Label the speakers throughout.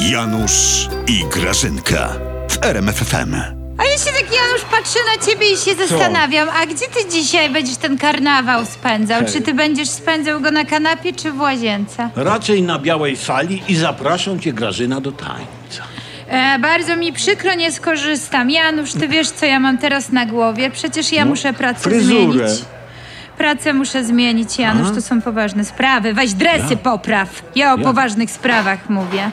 Speaker 1: Janusz i Grażynka w RMFFM.
Speaker 2: A ja się tak, Janusz, patrzę na ciebie i się zastanawiam, a gdzie ty dzisiaj będziesz ten karnawał spędzał? Czy ty będziesz spędzał go na kanapie, czy w łazience?
Speaker 3: Raczej na białej sali i zapraszam cię Grażyna do tańca.
Speaker 2: E, bardzo mi przykro, nie skorzystam. Janusz, ty wiesz, co ja mam teraz na głowie? Przecież ja muszę pracę
Speaker 3: fryzurę.
Speaker 2: zmienić. Pracę muszę zmienić, Janusz, to są poważne sprawy. Weź dresy popraw. Ja o
Speaker 3: Ja?
Speaker 2: poważnych sprawach mówię.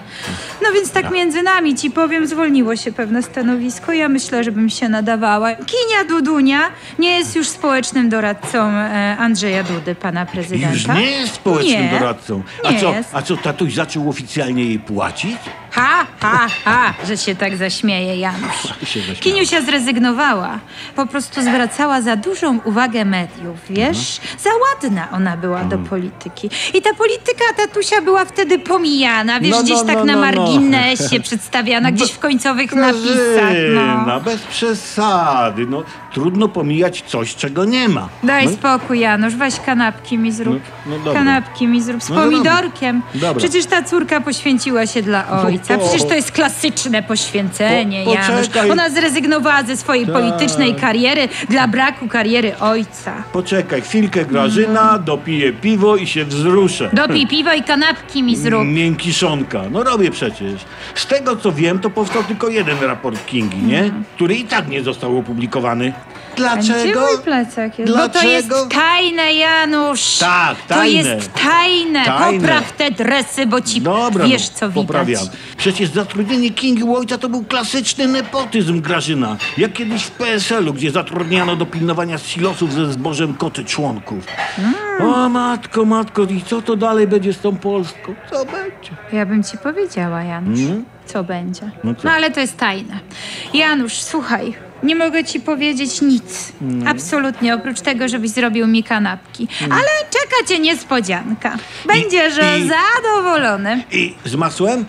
Speaker 2: No więc tak między nami ci powiem, zwolniło się pewne stanowisko. Ja myślę, żebym się nadawała. Kinia Dudunia nie jest już społecznym doradcą e, Andrzeja Dudy, pana prezydenta.
Speaker 3: Już nie jest społecznym
Speaker 2: Nie.
Speaker 3: doradcą. A
Speaker 2: Nie
Speaker 3: co,
Speaker 2: jest.
Speaker 3: a co, tatuś zaczął oficjalnie jej płacić?
Speaker 2: Ha, ha, ha, że się tak zaśmieje Janusz.
Speaker 3: Się zaśmiała.
Speaker 2: Kiniusia zrezygnowała. Po prostu zwracała za dużą uwagę mediów, wiesz? Za ładna ona była do polityki. I ta polityka tatusia była wtedy pomijana, wiesz,
Speaker 3: No, no,
Speaker 2: gdzieś tak
Speaker 3: no,
Speaker 2: na
Speaker 3: no, no.
Speaker 2: marginesie przedstawiana, gdzieś w końcowych napisach.
Speaker 3: Grażyna,
Speaker 2: No.
Speaker 3: bez przesady. No, trudno pomijać coś, czego nie ma.
Speaker 2: Daj
Speaker 3: no,
Speaker 2: spokój, Janusz, weź kanapki mi zrób.
Speaker 3: No- no dobra.
Speaker 2: kanapki mi zrób z
Speaker 3: No dobra.
Speaker 2: pomidorkiem.
Speaker 3: Dobra.
Speaker 2: Przecież ta córka poświęciła się dla ojca.
Speaker 3: Po-
Speaker 2: Przecież to jest klasyczne poświęcenie,
Speaker 3: Po-
Speaker 2: Janusz. Ona zrezygnowała ze swojej
Speaker 3: Tak.
Speaker 2: politycznej kariery dla braku kariery ojca.
Speaker 3: Poczekaj, chwilkę Grażyna, dopiję piwo i się wzruszę.
Speaker 2: Dopij piwo i kanapki mi zrób.
Speaker 3: Miękiszonka. No robię przecież. Z tego co wiem, to powstał tylko jeden raport Kingi, nie? Który i tak nie został opublikowany.
Speaker 2: Gdzie
Speaker 3: Dlaczego?
Speaker 2: mój plecak jest? Bo to jest
Speaker 3: Dlaczego?
Speaker 2: tajne, Janusz.
Speaker 3: Tak,
Speaker 2: To
Speaker 3: tajne.
Speaker 2: jest tajne.
Speaker 3: Tajne.
Speaker 2: Popraw te dresy, bo ci
Speaker 3: Dobra,
Speaker 2: wiesz,
Speaker 3: no,
Speaker 2: co widać.
Speaker 3: poprawiam. Przecież zatrudnienie Kingi u ojca to był klasyczny nepotyzm, Grażyna. Jak kiedyś w PSL-u, gdzie zatrudniano do pilnowania silosów ze zbożem koty członków.
Speaker 2: Mm.
Speaker 3: O matko, matko, i co to dalej będzie z tą Polską? Co będzie?
Speaker 2: Ja bym ci powiedziała, Janusz,
Speaker 3: Mm?
Speaker 2: co będzie.
Speaker 3: No
Speaker 2: No,
Speaker 3: co?
Speaker 2: ale to jest tajne. Janusz, słuchaj, nie mogę ci powiedzieć nic.
Speaker 3: Mm.
Speaker 2: Absolutnie, oprócz tego, żebyś zrobił mi kanapki. Ale czeka cię niespodzianka. Będziesz
Speaker 3: i-
Speaker 2: zadowolony.
Speaker 3: I z masłem?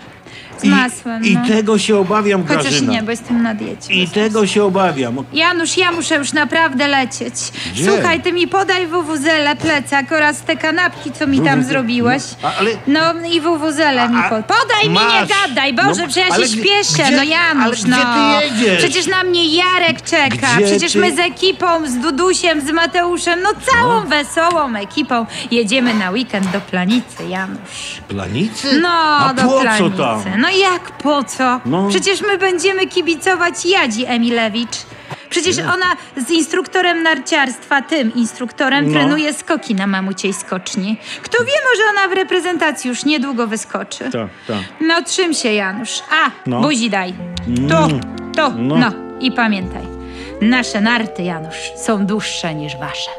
Speaker 2: Z masłem,
Speaker 3: I,
Speaker 2: no.
Speaker 3: I tego się obawiam,
Speaker 2: Chociaż
Speaker 3: Grażyna.
Speaker 2: nie, bo jestem na diecie.
Speaker 3: I tego się obawiam.
Speaker 2: Janusz, ja muszę już naprawdę lecieć.
Speaker 3: Gdzie?
Speaker 2: Słuchaj, ty mi podaj wuwuzelę, plecak oraz te kanapki, co mi tam zrobiłeś.
Speaker 3: No, a- ale-
Speaker 2: No i wuwuzelę mi
Speaker 3: A-
Speaker 2: pod... Podaj mi, nie
Speaker 3: masz.
Speaker 2: gadaj, Boże,
Speaker 3: No,
Speaker 2: przecież ja
Speaker 3: ale
Speaker 2: się
Speaker 3: gdzie-
Speaker 2: śpieszę.
Speaker 3: gdzie-
Speaker 2: no Janusz,
Speaker 3: ale gdzie
Speaker 2: no.
Speaker 3: ty jedziesz?
Speaker 2: Przecież na mnie Jarek czeka.
Speaker 3: Gdzie
Speaker 2: przecież
Speaker 3: ty-
Speaker 2: my z ekipą, z Dudusiem, z Mateuszem, no całą wesołą ekipą jedziemy na weekend do Planicy, Janusz.
Speaker 3: Planicy?
Speaker 2: No,
Speaker 3: A
Speaker 2: do
Speaker 3: po
Speaker 2: Planicy.
Speaker 3: co tam?
Speaker 2: No jak po co?
Speaker 3: No.
Speaker 2: Przecież my będziemy kibicować Jadzi Emilewicz. Przecież ona z instruktorem narciarstwa, tym instruktorem,
Speaker 3: No.
Speaker 2: trenuje skoki na mamuciej skoczni. Kto wie, może ona w reprezentacji już niedługo wyskoczy.
Speaker 3: Tak, tak.
Speaker 2: No trzym się, Janusz. A,
Speaker 3: No.
Speaker 2: buzi daj. Tu, tu,
Speaker 3: No.
Speaker 2: no. I pamiętaj, nasze narty, Janusz, są dłuższe niż wasze.